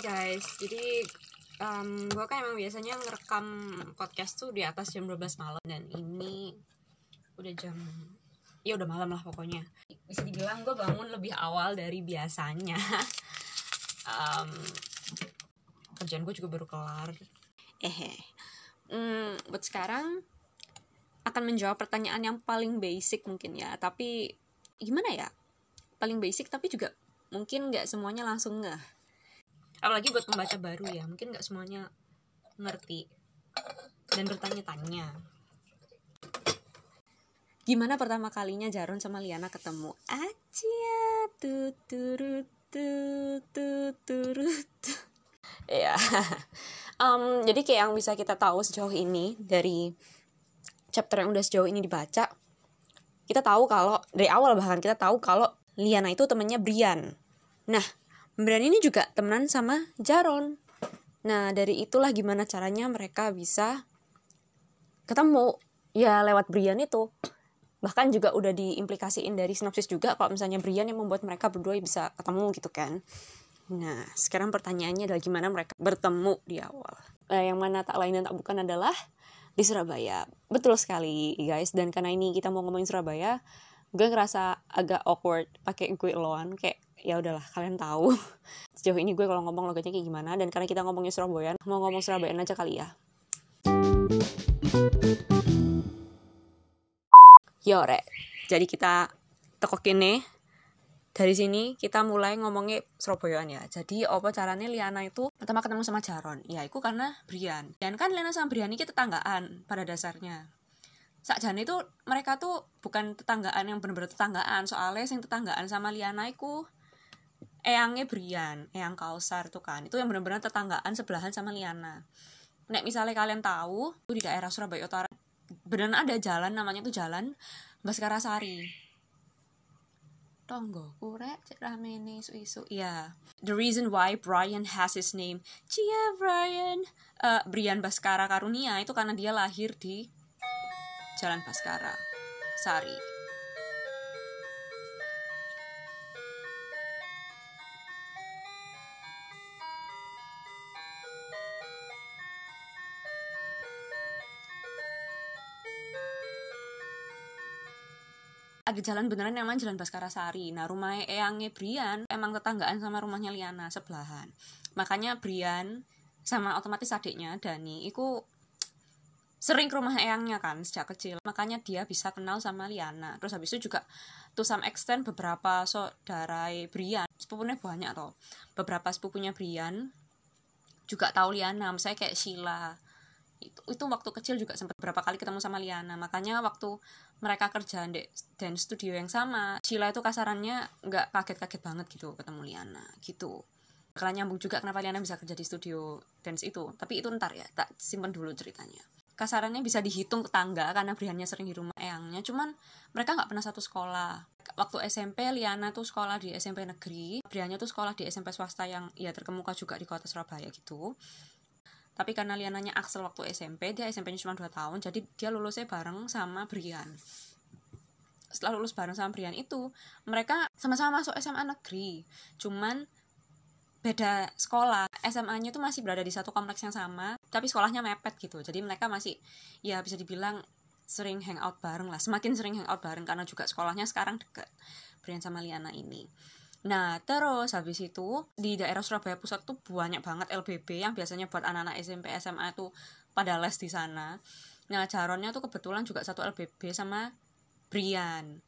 Guys, jadi um, gue kan emang biasanya ngerekam podcast tuh di atas jam 12 malam. Dan ini udah jam ya udah malam lah pokoknya. Bisa dibilang gue bangun lebih awal dari biasanya. Um, kerjaan gue juga baru kelar. Eh hmm, buat sekarang akan menjawab pertanyaan yang paling basic mungkin ya. Tapi gimana ya? Paling basic tapi juga mungkin nggak semuanya langsung nggak apalagi buat pembaca baru ya mungkin nggak semuanya ngerti dan bertanya-tanya. Gimana pertama kalinya Jaron sama Liana ketemu? Aja tuturut tuturut ya um, jadi kayak yang bisa kita tahu sejauh ini dari chapter yang udah sejauh ini dibaca kita tahu kalau dari awal bahkan kita tahu kalau Liana itu temennya Brian. Nah Brian ini juga temenan sama Jaron. Nah dari itulah gimana caranya mereka bisa ketemu. Ya lewat Brian itu. Bahkan juga udah diimplikasiin dari sinopsis juga kalau misalnya Brian yang membuat mereka berdua bisa ketemu gitu kan. Nah sekarang pertanyaannya adalah gimana mereka bertemu di awal. Eh, yang mana tak lain dan tak bukan adalah di Surabaya. Betul sekali guys. Dan karena ini kita mau ngomongin Surabaya gue ngerasa agak awkward pakai gue loan kayak ya udahlah kalian tahu sejauh ini gue kalau ngomong logatnya kayak gimana dan karena kita ngomongin Surabaya mau ngomong Surabaya aja kali ya Yore, jadi kita tekokin nih dari sini kita mulai ngomongnya Surabayaan ya. Jadi apa caranya Liana itu pertama ketemu sama Jaron? Ya itu karena Brian. Dan kan Liana sama Brian ini tetanggaan pada dasarnya. Sakjane itu mereka tuh bukan tetanggaan yang bener-bener tetanggaan. Soalnya yang tetanggaan sama Liana itu eyangnya Brian, eyang Kausar tuh kan. Itu yang bener-bener tetanggaan sebelahan sama Liana. Nek misalnya kalian tahu, tuh di daerah Surabaya Utara beneran ada jalan namanya tuh jalan Baskara Sari tonggo kurek cek ramene isu-isu ya the reason why Brian has his name Cia Brian uh, Brian Baskara Karunia itu karena dia lahir di Jalan Baskara Sari ada jalan beneran yang Jalan Baskara Sari. Nah, rumahnya Eyangnya Brian emang tetanggaan sama rumahnya Liana sebelahan. Makanya Brian sama otomatis adiknya Dani itu sering ke rumah Eyangnya kan sejak kecil. Makanya dia bisa kenal sama Liana. Terus habis itu juga to some extent beberapa saudara Brian, sepupunya banyak toh. Beberapa sepupunya Brian juga tahu Liana, misalnya kayak Sheila, itu itu waktu kecil juga sempat berapa kali ketemu sama Liana. Makanya waktu mereka kerja di dan studio yang sama Sheila itu kasarannya nggak kaget-kaget banget gitu ketemu Liana. Gitu. Kalian nyambung juga kenapa Liana bisa kerja di studio dance itu. Tapi itu ntar ya tak simpan dulu ceritanya kasarannya bisa dihitung tetangga karena Briannya sering di rumah eyangnya. Cuman mereka nggak pernah satu sekolah. Waktu SMP Liana tuh sekolah di SMP negeri Briannya tuh sekolah di SMP swasta yang ya terkemuka juga di kota Surabaya gitu. Tapi karena Liananya Axel waktu SMP dia SMP-nya cuma 2 tahun jadi dia lulusnya bareng sama Brian setelah lulus bareng sama Brian itu mereka sama-sama masuk SMA negeri. Cuman beda sekolah SMA-nya tuh masih berada di satu kompleks yang sama tapi sekolahnya mepet gitu jadi mereka masih ya bisa dibilang sering hangout bareng lah semakin sering hangout bareng karena juga sekolahnya sekarang deket Brian sama Liana ini Nah, terus habis itu di daerah Surabaya Pusat tuh banyak banget LBB yang biasanya buat anak-anak SMP SMA tuh pada les di sana. Nah, Jaronnya tuh kebetulan juga satu LBB sama Brian.